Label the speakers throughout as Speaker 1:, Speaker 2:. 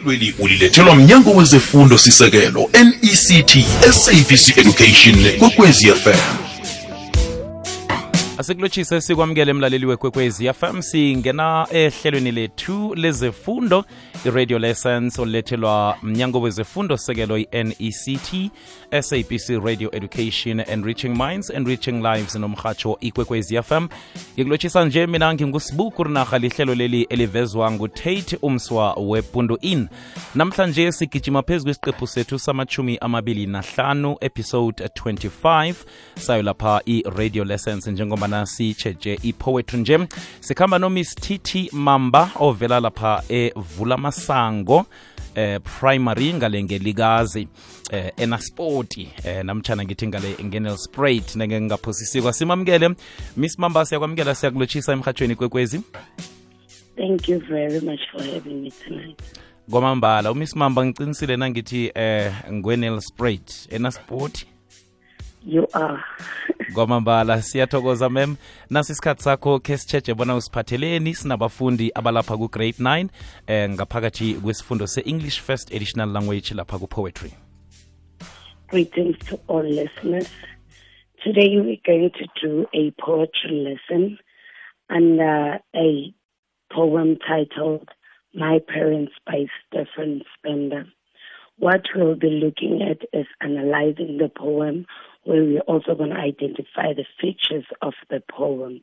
Speaker 1: lweli ulilethelwa mnyango wezefundo sisekelo nect savc education kwekwezi fm
Speaker 2: asikulotshise sikwamukele emlaleli wekwekwezi fm singena ehlelweni lethu lezefundo i-radio lessons olulethelwa mnyango wezefundo sekelo i-nect sabc radio education and reaching minds and reaching lives nomhatsho ikwekwezi fm ngikulotshisa nje mina ngingusibuku rinarha lihlelo leli elivezwa ngutate umswa wepundu in namhlanje sigijima phezu kwesiqephu sethu samachumi amabili nahlanu episode 25 sayo lapha i-radio lessons njengoba sitsheje ipoetry nje. Sikhamba nomiss titi mamba ovela lapha evula masango eh primary ngale ngelikazi eh enaspoti eh namtshana ngithi ngale ngenel ngenelsprat nenge ngingaphosisikwa simamukele. Miss mamba siyakwamukela siyakulotshisa emhatshweni kwekwezi.
Speaker 3: Thank you very much for having me tonight.
Speaker 2: kwamambala. Umiss mamba ngicinisile nangithi eh ngwenel sprait enaspoti
Speaker 3: You are.
Speaker 2: kwamambala siyathokoza mem nasi isikhathi sakho khe sitsheje bona usiphatheleni sinabafundi abalapha ku-grade 9 eh ngaphakathi kwesifundo se-english first additional language lapha ku-poetry
Speaker 3: Greetings to all listeners. Today we're going to do a poetry lesson under a poem titled My Parents by Stephen Spender. What we'll be looking at is analyzing the poem, where we're also going to identify the features of the poem,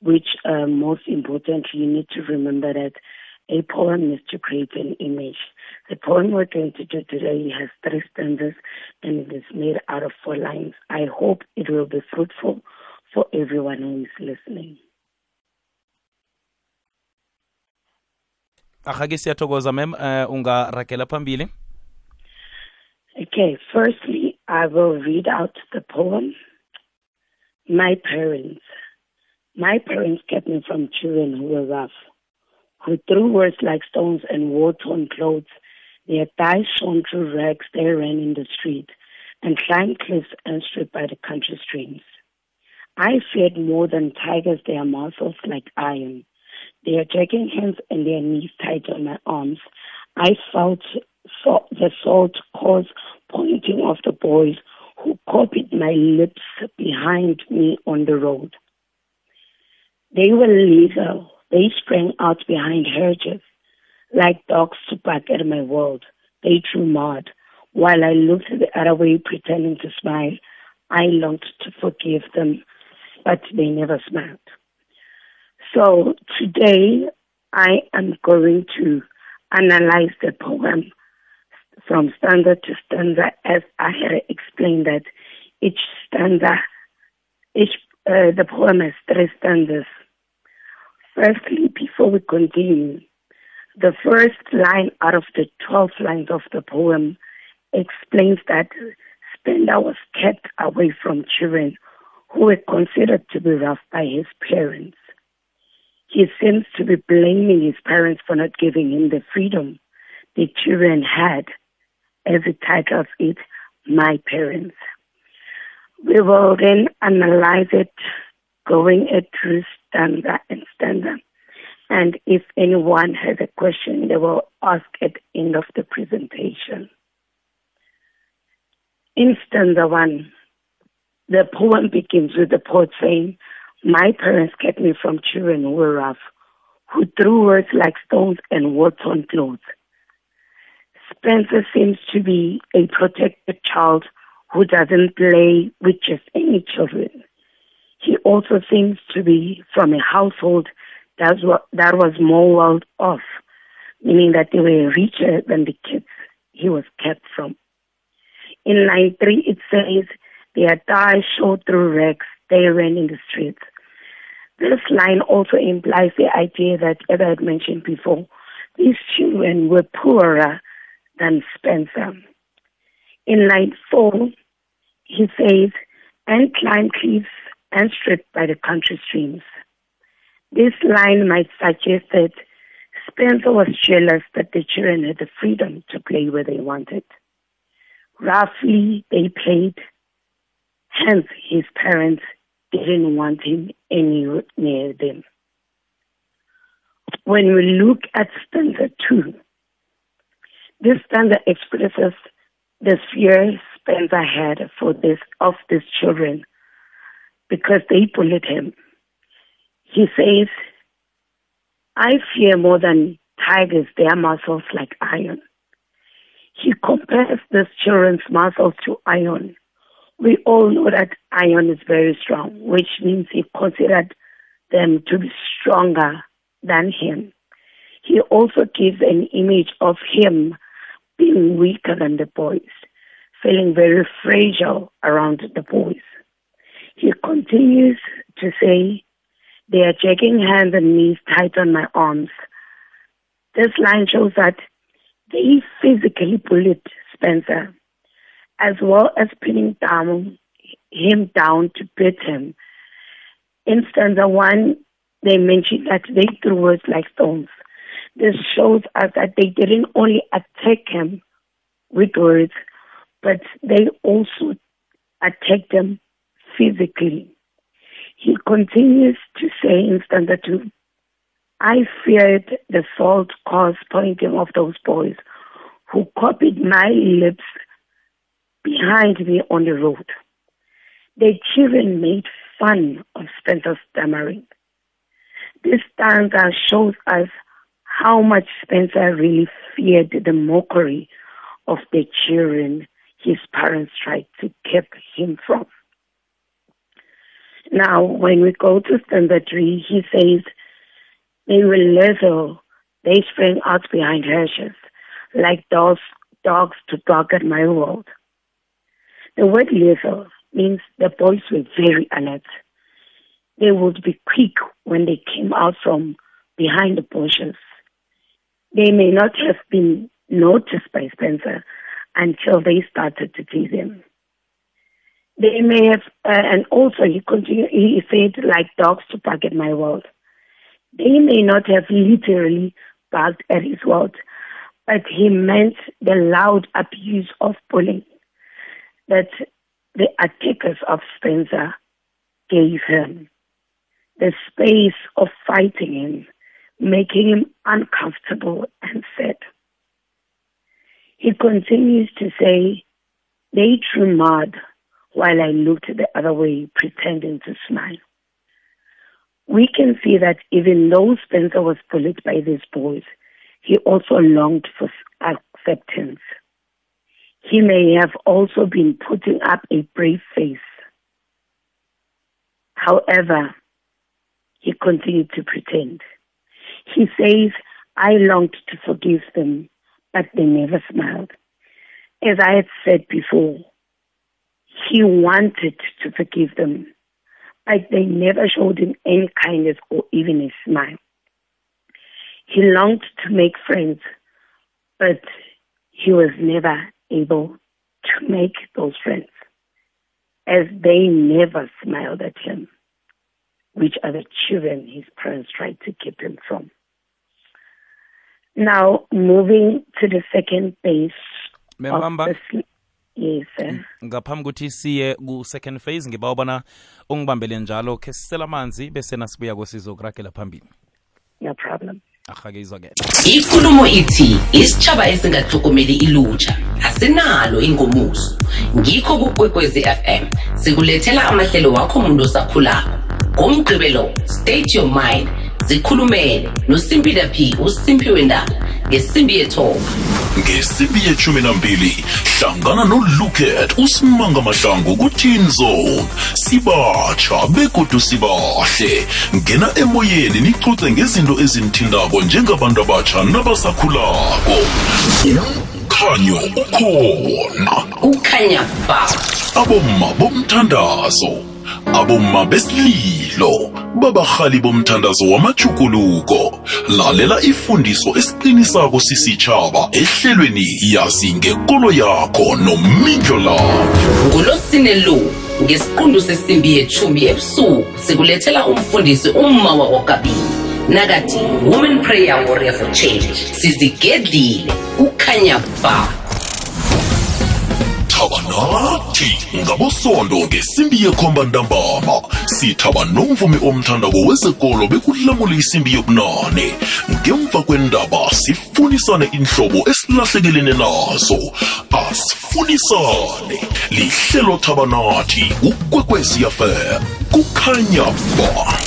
Speaker 3: which uh, most importantly, you need to remember that a poem is to create an image. The poem we're going to do today has three stanzas and it is made out of four lines. I hope it will be fruitful for everyone who is listening.
Speaker 2: ahake siyathokoza mem uh, phambili
Speaker 3: Okay, firstly, I will read out the poem. My parents. My parents kept me from children who were rough, who threw words like stones and wore torn clothes. Their thighs shone through rags they ran in the street, and climbed cliffs and stripped by the country streams. I feared more than tigers their muscles like iron, their dragging hands and their knees tight on my arms. I felt so, the salt cause pointing of the boys who copied my lips behind me on the road. They were legal. They sprang out behind hedges like dogs to bark at my world. They threw mud. While I looked the other way, pretending to smile, I longed to forgive them, but they never smiled. So today, I am going to analyze the poem from stanza to stanza as I had explained that each stanza, each, uh, the poem has three stanzas. Firstly, before we continue, the first line out of the 12 lines of the poem explains that Spender was kept away from children who were considered to be rough by his parents. He seems to be blaming his parents for not giving him the freedom the children had, as it titles it, My Parents. We will then analyze it, going it through stanza and stanza. And if anyone has a question, they will ask at the end of the presentation. In stanza one, the poem begins with the poet saying, My parents kept me from children who were rough, who threw words like stones and wore torn clothes. Spencer seems to be a protected child who doesn't play with just any children. He also seems to be from a household that was, more well off, meaning that they were richer than the kids he was kept from. In line three, it says, their thighs showed through rags they ran in the streets. This line also implies the idea that, I had mentioned before, these children were poorer than Spencer. In line four, he says, and climbed cliffs and stripped by the country streams. This line might suggest that Spencer was jealous that the children had the freedom to play where they wanted. Roughly, they played, hence his parents didn't want him anywhere near them. When we look at stanza two, This stanza expresses the fear Spencer had for this of these children because they bullied him. He says, I fear more than tigers their muscles like iron. He compares these children's muscles to iron. We all know that iron is very strong, which means he considered them to be stronger than him. He also gives an image of him being weaker than the boys, feeling very fragile around the boys. He continues to say, They are shaking hands and knees tight on my arms. This line shows that they physically bullied Spencer, as well as pinning down him down to beat him. In stanza one, they mention that they threw words like stones. This shows us that they didn't only attack him with words, but they also attacked him physically. He continues to say in stanza two, I feared the false cause pointing of those boys who copied my lips behind me on the road. The children made fun of Spencer's stammering. This stanza shows us how much Spencer really feared the mockery of the children his parents tried to keep him from. Now, when we go to stanza three, he says, They were little, they sprang out behind hedges, like dogs, dogs to bark at my world. The word little means the boys were very alert. They would be quick when they came out from behind the bushes. They may not have been noticed by Spencer until they started to tease him. They may have, uh, and also he continued, he said, like dogs to bark at my world. They may not have literally barked at his world, but he meant the loud abuse of bullying that the attackers of Spencer gave him. The space of fighting him, making him uncomfortable and sad. He continues to say, they threw mud while I looked the other way, pretending to smile. We can see that even though Spencer was bullied by these boys, he also longed for acceptance. He may have also been putting up a brave face. However, he continued to pretend. He says, I longed to forgive them, but they never smiled. As I had said before, he wanted to forgive them, but they never showed him any kindness or even a smile. He longed to make friends, but he was never able to make those friends, as they never smiled at him, which are the children his parents tried to keep him from. Now, moving to the second base
Speaker 2: Membamba.
Speaker 3: of the Yes, sir.
Speaker 2: ngaphambi ukuthi siye ku-second phase ngiba ubona ungibambele njalo khe sisela amanzi bese nasibuya kwesizokuragela phambili
Speaker 3: No problem.
Speaker 2: ahake izwakele
Speaker 4: ikulumo ithi isitshaba esingatlhogomeli ilutsha asinalo ingomuso ngikho kukwekwezi fm sikulethela amahlelo wakho muntu osakhulako ngomgqibelo state your mind. Zikhulumele. Nosimpila p usimpiwe ndaba ngesimbi yethoba
Speaker 1: ngesimbi yeshumi nambili hlangana noluket usimanga mahlangu ku-teen zone. Sibatsha begodu sibahle. Ngena emoyeni nicuce ngezinto ezinithindako njengabantu abatsha nabasakhulako. Umkhanyo ukhona.
Speaker 4: Kukhanya ba.
Speaker 1: Abomma bomthandazo. Abomma besililo. Babahali bomthandazo wamajuguluko lalela ifundiso esiqinisako sisitshaba ehlelweni yazi ngekolo yakho nomindlo lavo
Speaker 4: ngolosine lo ngesiqundu sesimbi yethumi ebusuku sikulethela umfundisi umma wakokabili nakathi woman prayer warrior for change sizigedlile kukhanya ba
Speaker 1: sithaba nathi ngabosondo ngesimbi yekhomba ntambama sithaba nomvumi omthandako wezekolo bekulamula isimbi yobunane. Ngemva kwendaba sifunisane inhlobo esilahlekelene nazo. Asifunisane. Lihlelo thaba nathi ukwekweziyafem kukhanya ba.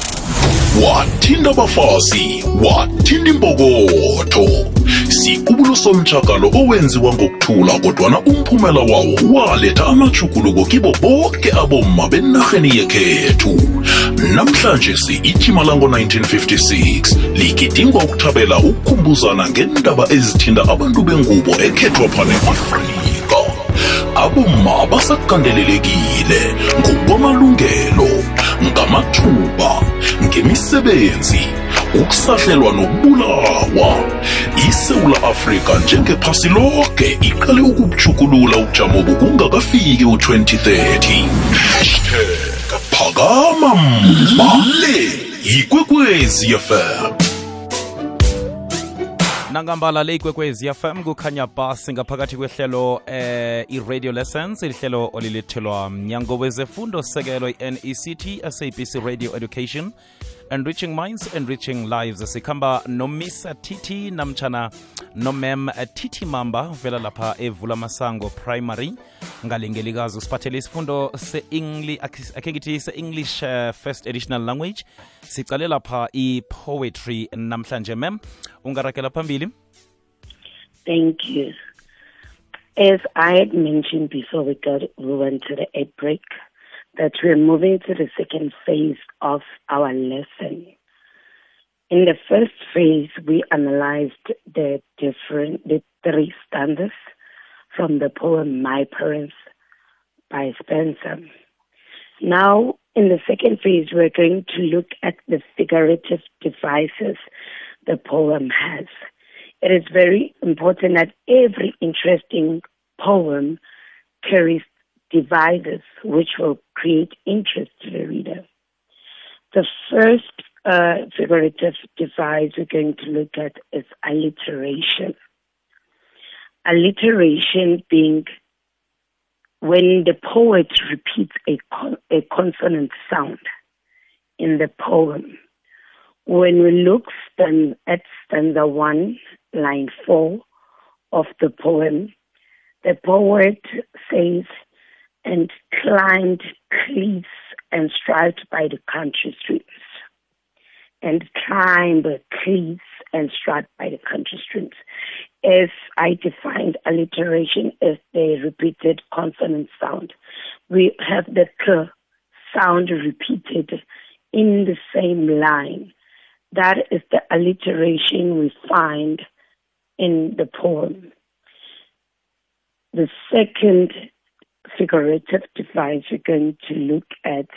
Speaker 1: Wathinta abafazi wathinta imbokotho. Sikubulo somtshakalo owenziwa ngokuthula kodwana umphumela wawo waletha amajuguluko kibo bonke abomma benarheni yekhethu. Namhlanje si-ijima lango-1956 ligidingwa ukuthabela ukukhumbuzana ngendaba ezithinta abantu bengubo ekhethwapha ne-afrika abomma basakandelelekile ngokwamalungelo. Ngamathuba ngemisebenzi ukusahlelwa nokubulawa. Isewula afrika njengephasi lonke iqale ukubujukulula ubujamo bokungakafiki u-2030 hashtag phakama mbale yikwekwezi fm
Speaker 2: nangambala le ikwekwezi fm kukhanya basi ngaphakathi kwehlelo eh i-radio lessons ihlelo olilethelwa mnyango wezefundo sekelo i-nect sabc radio education enriching minds enriching lives. Sikhamba nomisa titi namtshana nomem titi mamba vela lapha evula masango primary. Ngalingelikazi usiphathele isifundo se-english akhe ngithi se-english uh, first additional language. Sicale lapha i-poetry namhlanje mem ungarakela phambili.
Speaker 3: Thank you. As I had mentioned before we got we went to the break, that we're moving to the second phase of our lesson. In the first phase, we analyzed the different the three stanzas from the poem My Parents by Spencer. Now, in the second phase, we're going to look at the figurative devices the poem has. It is very important that every interesting poem carries devices which will create interest to the reader. The first uh, figurative device we're going to look at is alliteration. Alliteration being when the poet repeats a, con- a consonant sound in the poem. When we look stand at stanza one, line four of the poem, the poet says, and climbed cliffs and strived by the country streams. And climbed cliffs and strived by the country streams. As I defined alliteration as the repeated consonant sound, we have the k sound repeated in the same line. That is the alliteration we find in the poem. The second figurative device we're going to look at,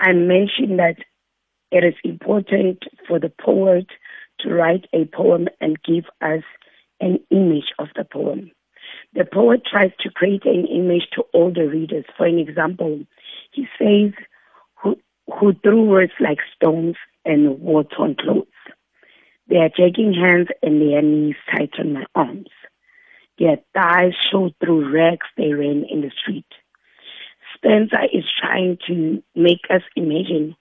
Speaker 3: I mentioned that it is important for the poet to write a poem and give us an image of the poem. The poet tries to create an image to all the readers. For an example, he says, who, who threw words like stones and wore torn clothes. Their dragging hands and their knees tight on my arms. Their thighs showed through rags they ran in the street. Spencer is trying to make us imagine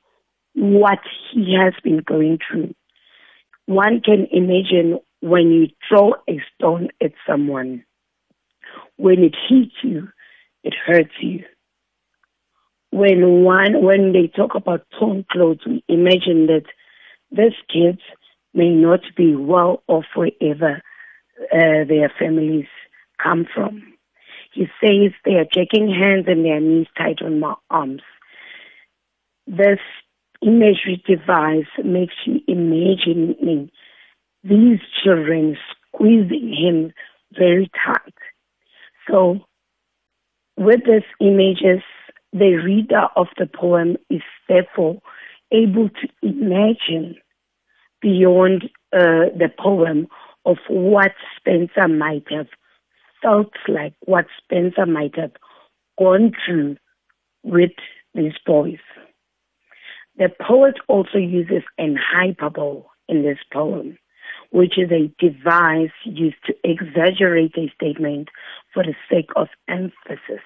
Speaker 3: what he has been going through. One can imagine when you throw a stone at someone, when it hits you, it hurts you. When one, when they talk about torn clothes, we imagine that these kids may not be well off wherever uh, their families come from. He says they are checking hands and their knees tight on my arms. This imagery device makes you imagining these children squeezing him very tight. So, with these images, the reader of the poem is therefore able to imagine beyond uh, the poem of what Spencer might have felt like, what Spencer might have gone through with these boys. The poet also uses an hyperbole in this poem, which is a device used to exaggerate a statement for the sake of emphasis.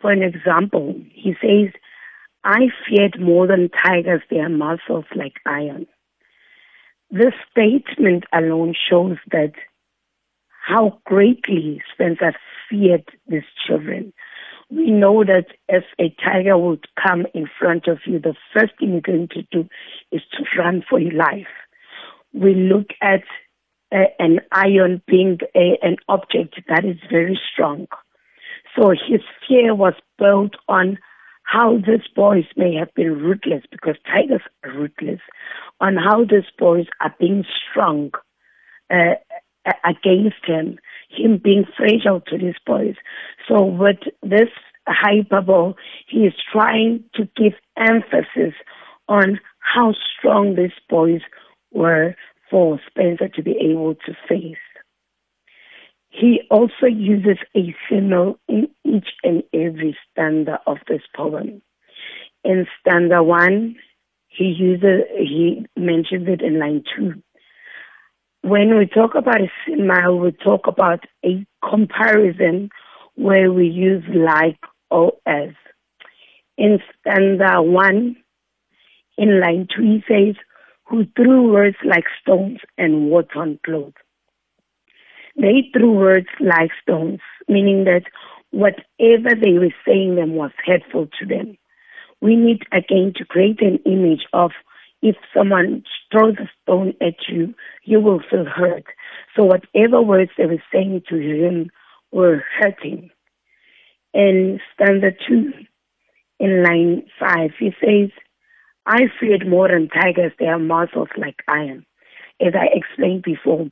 Speaker 3: For an example, he says, I feared more than tigers their muscles like iron. This statement alone shows that how greatly Spencer feared these children. We know that if a tiger would come in front of you, the first thing you're going to do is to run for your life. We look at an iron being an object that is very strong. So his fear was built on how these boys may have been ruthless, because tigers are ruthless, on how these boys are being strong uh, against him, him being fragile to these boys. So with this hyperbole, he is trying to give emphasis on how strong these boys were for Spencer to be able to face. He also uses a simile in each and every stanza of this poem. In stanza one, he uses he mentions it in line two. When we talk about a simile, we talk about a comparison where we use like or as. In stanza one, in line two, he says, who threw words like stones and water on clothes. They threw words like stones, meaning that whatever they were saying them was hurtful to them. We need again to create an image of if someone throws a stone at you, you will feel hurt. So whatever words they were saying to him were hurting. And stanza two, in line five, he says, I feared more than tigers, they their muscles like iron. As I explained before,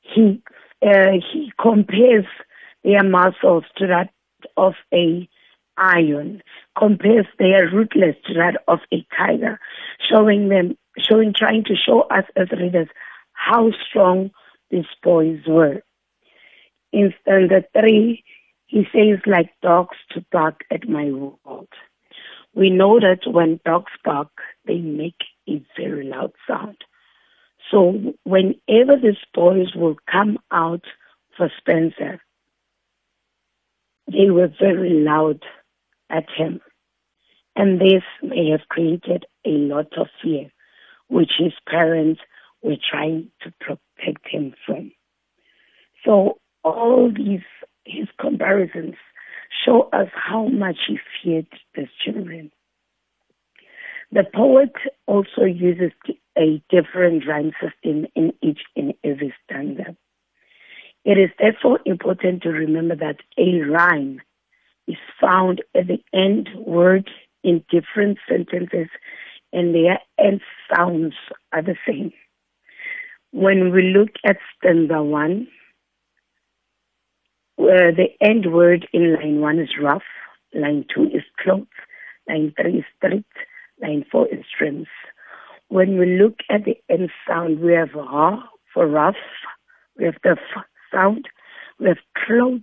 Speaker 3: he uh, he compares their muscles to that of a iron, compares their ruthless to that of a tiger, showing them, showing, trying to show us as readers how strong these boys were. In stanza three, he says, like dogs to bark at my world. We know that when dogs bark, they make a very loud sound. So whenever these boys will come out for Spencer, they were very loud at him. And this may have created a lot of fear, which his parents were trying to protect him from. So all these, his comparisons show us how much he feared these children. The poet also uses a different rhyme system in each and every stanza. It is therefore important to remember that a rhyme is found at the end word in different sentences and their end sounds are the same. When we look at stanza one, where the end word in line one is rough, line two is clothes, line three is street, line four is trims. When we look at the end sound, we have ha for rough, we have the f sound, we have clothes,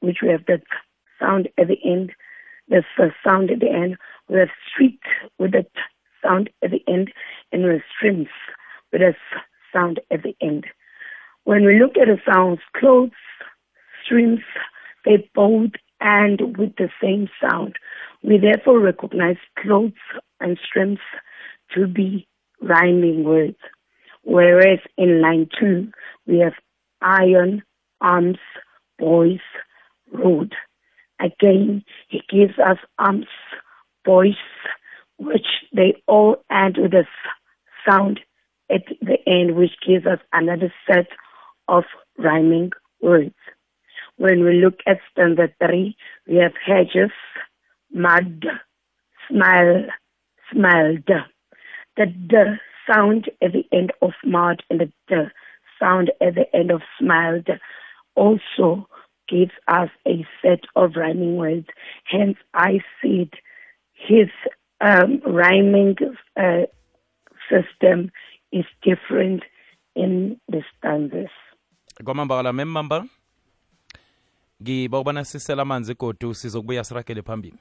Speaker 3: which we have the sound at the end, the f sound at the end, we have street with the sound at the end, and we have trims with a s sound at the end. When we look at the sounds, clothes, streams, they both end with the same sound. We therefore recognize clothes and streams to be rhyming words. Whereas in line two, we have iron, arms, boys, road. Again, he gives us arms, boys, which they all end with a sound at the end, which gives us another set of rhyming words. When we look at stanza three, we have hedges, mud, smile, smiled. The d sound at the end of mud and the d sound at the end of smiled also gives us a set of rhyming words. Hence, I said his um, rhyming uh, system is different in the stanzas.
Speaker 2: kwamambala memamba ngiba ubana sisela amanzi godu sizokubuya sirakele phambili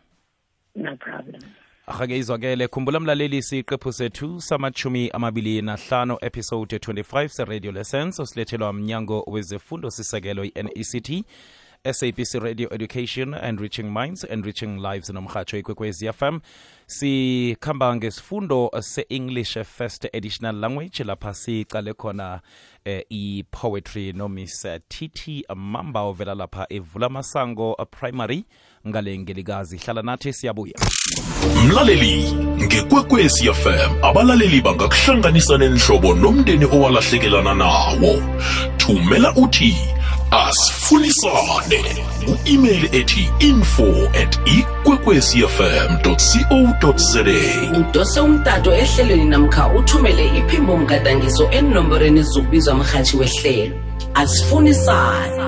Speaker 3: No problem.
Speaker 2: Ahake izwakele khumbula mlaleli siqephu sethu samachumi amabili nahlanu episode 25 seradio lessons osilethelwa mnyango wezefundo sisekelo i-nect sabc radio education and reaching minds and reaching lives nomhatsho ikwekwez fm sikhamba ngesifundo se-english first additional language lapha sicale khona eh, i-poetry nomis tt mamba ovela lapha evula masango primary ngale ngelikazi. Hlala nathi siyabuya.
Speaker 1: Mlaleli ngekwekwezi fm abalaleli bangakuhlanganisa nenhlobo nomndeni owalahlekelana nawo. Thumela uthi asifunisane ku-email ethi info at ikwekwecfm co za
Speaker 4: udose umtato ehlelweni namkha uthumele iphimbo mgadangiso enomborweni ezokubizwa mrhatshi wehlelo. Asifunisane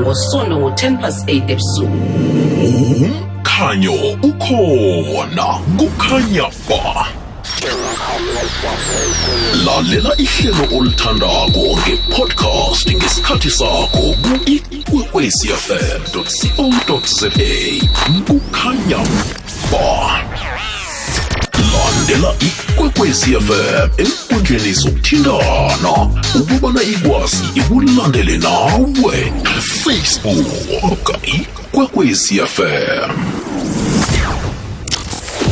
Speaker 4: ngosondo ngo-10 plus 8 ebusuku.
Speaker 1: Umkhanyo ukhona. Kukhanya ba lalela ihlelo olithandako ngepodcast ngesikhathi sakho ku-ikwekwecfm co za kukhanya ba. Landela ikwekwecfm enkundleni zokuthintana ukubana ikwazi ikulandele nawe. Facebook ikwekwecfm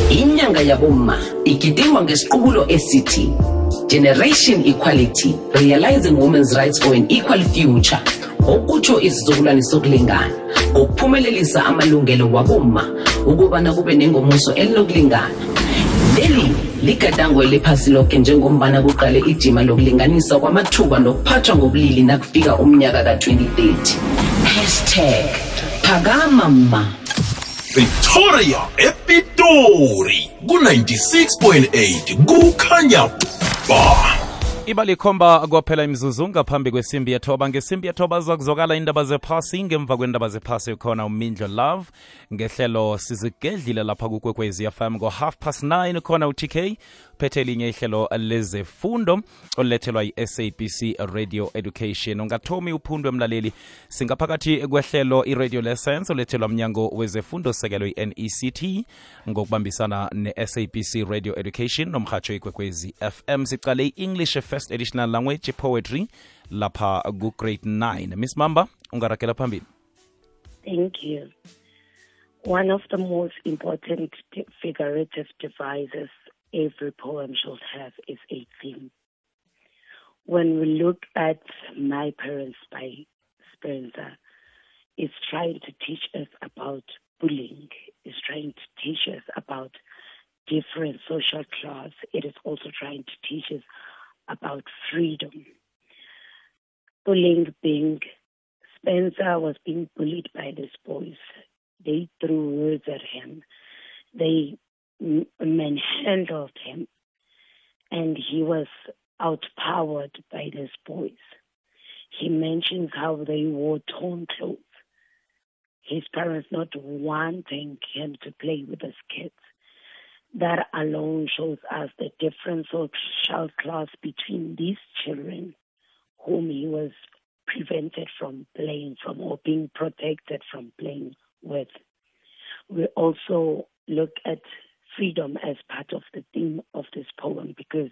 Speaker 4: inyanga yabomma igidingwa ngesiqubulo esithi generation equality realizing women's rights for an equal future okutsho isizukulwane sokulingana ngokuphumelelisa amalungelo wabomma ukubana kube nengomuso elinokulingana leli ligadango eliphasi lonke njengombana kuqale ijima lokulinganisa kwamathuba nokuphathwa ngobulili nakufika umnyaka ka-2030 hashtag phakama ma
Speaker 1: victoria epitori ku-96.8 kukhanya ba
Speaker 2: iba kwaphela imzuzu ngaphambi kwesimbi yethoba. Ngesimbi yethoba zakuzokala indaba zephasi ngemva kwendaba zephasi khona umindlo love. Ngehlelo sizigedlile lapha kukwekwezi fm ngo-half past 9 khona utk phethe elinye ihlelo lezefundo olulethelwa yi-sabc radio education. Ungathomi uphundwe mlaleli singaphakathi kwehlelo i-radio lessons olethelwa mnyango wezefundo sekelo yi-nect ngokubambisana ne-sabc radio education nomhatsho ikwekwezi fm sicale i-english first additional language poetry lapha ku-grade 9 miss mamba ungarakela phambili.
Speaker 3: Thank you. One of the most important figurative devices every poem should have is a theme. When we look at My Parents by Spencer, it's trying to teach us about bullying, it's trying to teach us about different social class, it is also trying to teach us about freedom. Bullying being Spencer was being bullied by these boys. They threw words at him. They manhandled him. And he was outpowered by these boys. He mentions how they wore torn clothes. His parents not wanting him to play with his kids. That alone shows us the different social class between these children whom he was prevented from playing from or being protected from playing with. We also look at freedom as part of the theme of this poem because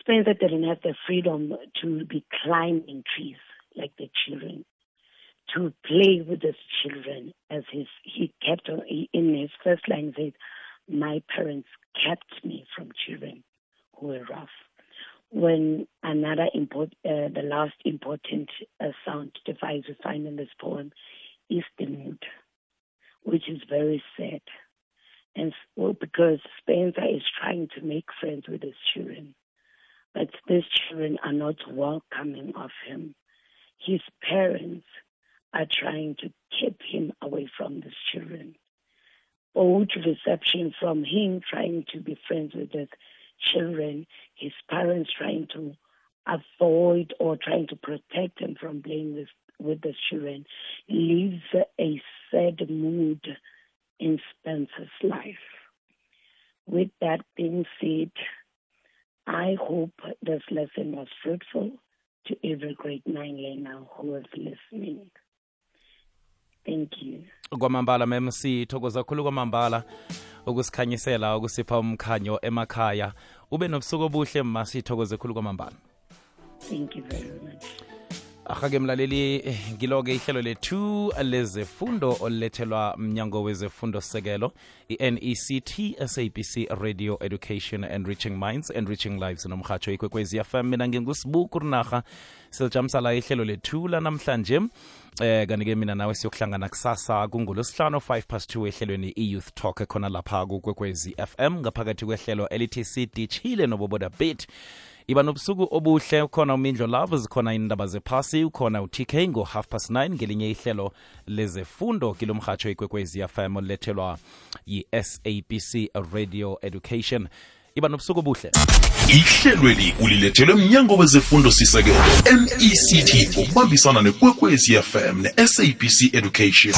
Speaker 3: Spencer didn't have the freedom to be climbing trees like the children, to play with his children as his he kept in his first line said, My parents kept me from children who were rough when another import, uh, the last important uh, sound device we find in this poem is the mood, which is very sad. And well, because Spencer is trying to make friends with his children, but these children are not welcoming of him. His parents are trying to keep him away from these children. Both reception from him trying to be friends with his children, his parents trying to avoid or trying to protect him from playing with, with the children, leaves a sad mood in Spencer's life. With that being said, I hope this lesson was fruitful to every grade nine learner who is listening. Thank you.
Speaker 2: kwamambala mem sithokoza kakhulu kwamambala ukusikhanyisela ukusipha umkhanyo emakhaya ube nobusuku obuhle ma sithokoze kakhulu kwamambala
Speaker 3: Thank you very much.
Speaker 2: Ahake mlaleli eh, ngilo-ke ihlelo lethu lezefundo olulethelwa mnyango wezefundo sekelo i-nect sabc radio education and reaching minds and reaching lives nomhatsho ikwekwezi fm mina ngingusibuku rinarha silijamisa la ihlelo lethu lanamhlanje. Eh kanti-ke mina nawe siyokuhlangana kusasa kungolosihlanu 5 past 2 ehlelweni i-youth talk khona lapha kukwekwezi fm ngaphakathi kwehlelo elithi sidishile noboboda bit iba nobusuku obuhle ukhona umindlo love zikhona indaba zephasi ukhona utk ngo-half past 9 ngelinye ihlelo lezefundo kilomrhatsho ikwekwezi fm olethelwa yi-sabc radio education. Iba nobusuku obuhle.
Speaker 1: Ihlelweli ulilethelwe mnyango wezefundo sisekelo mect ngokubambisana nekwekwezi fm ne-sabc education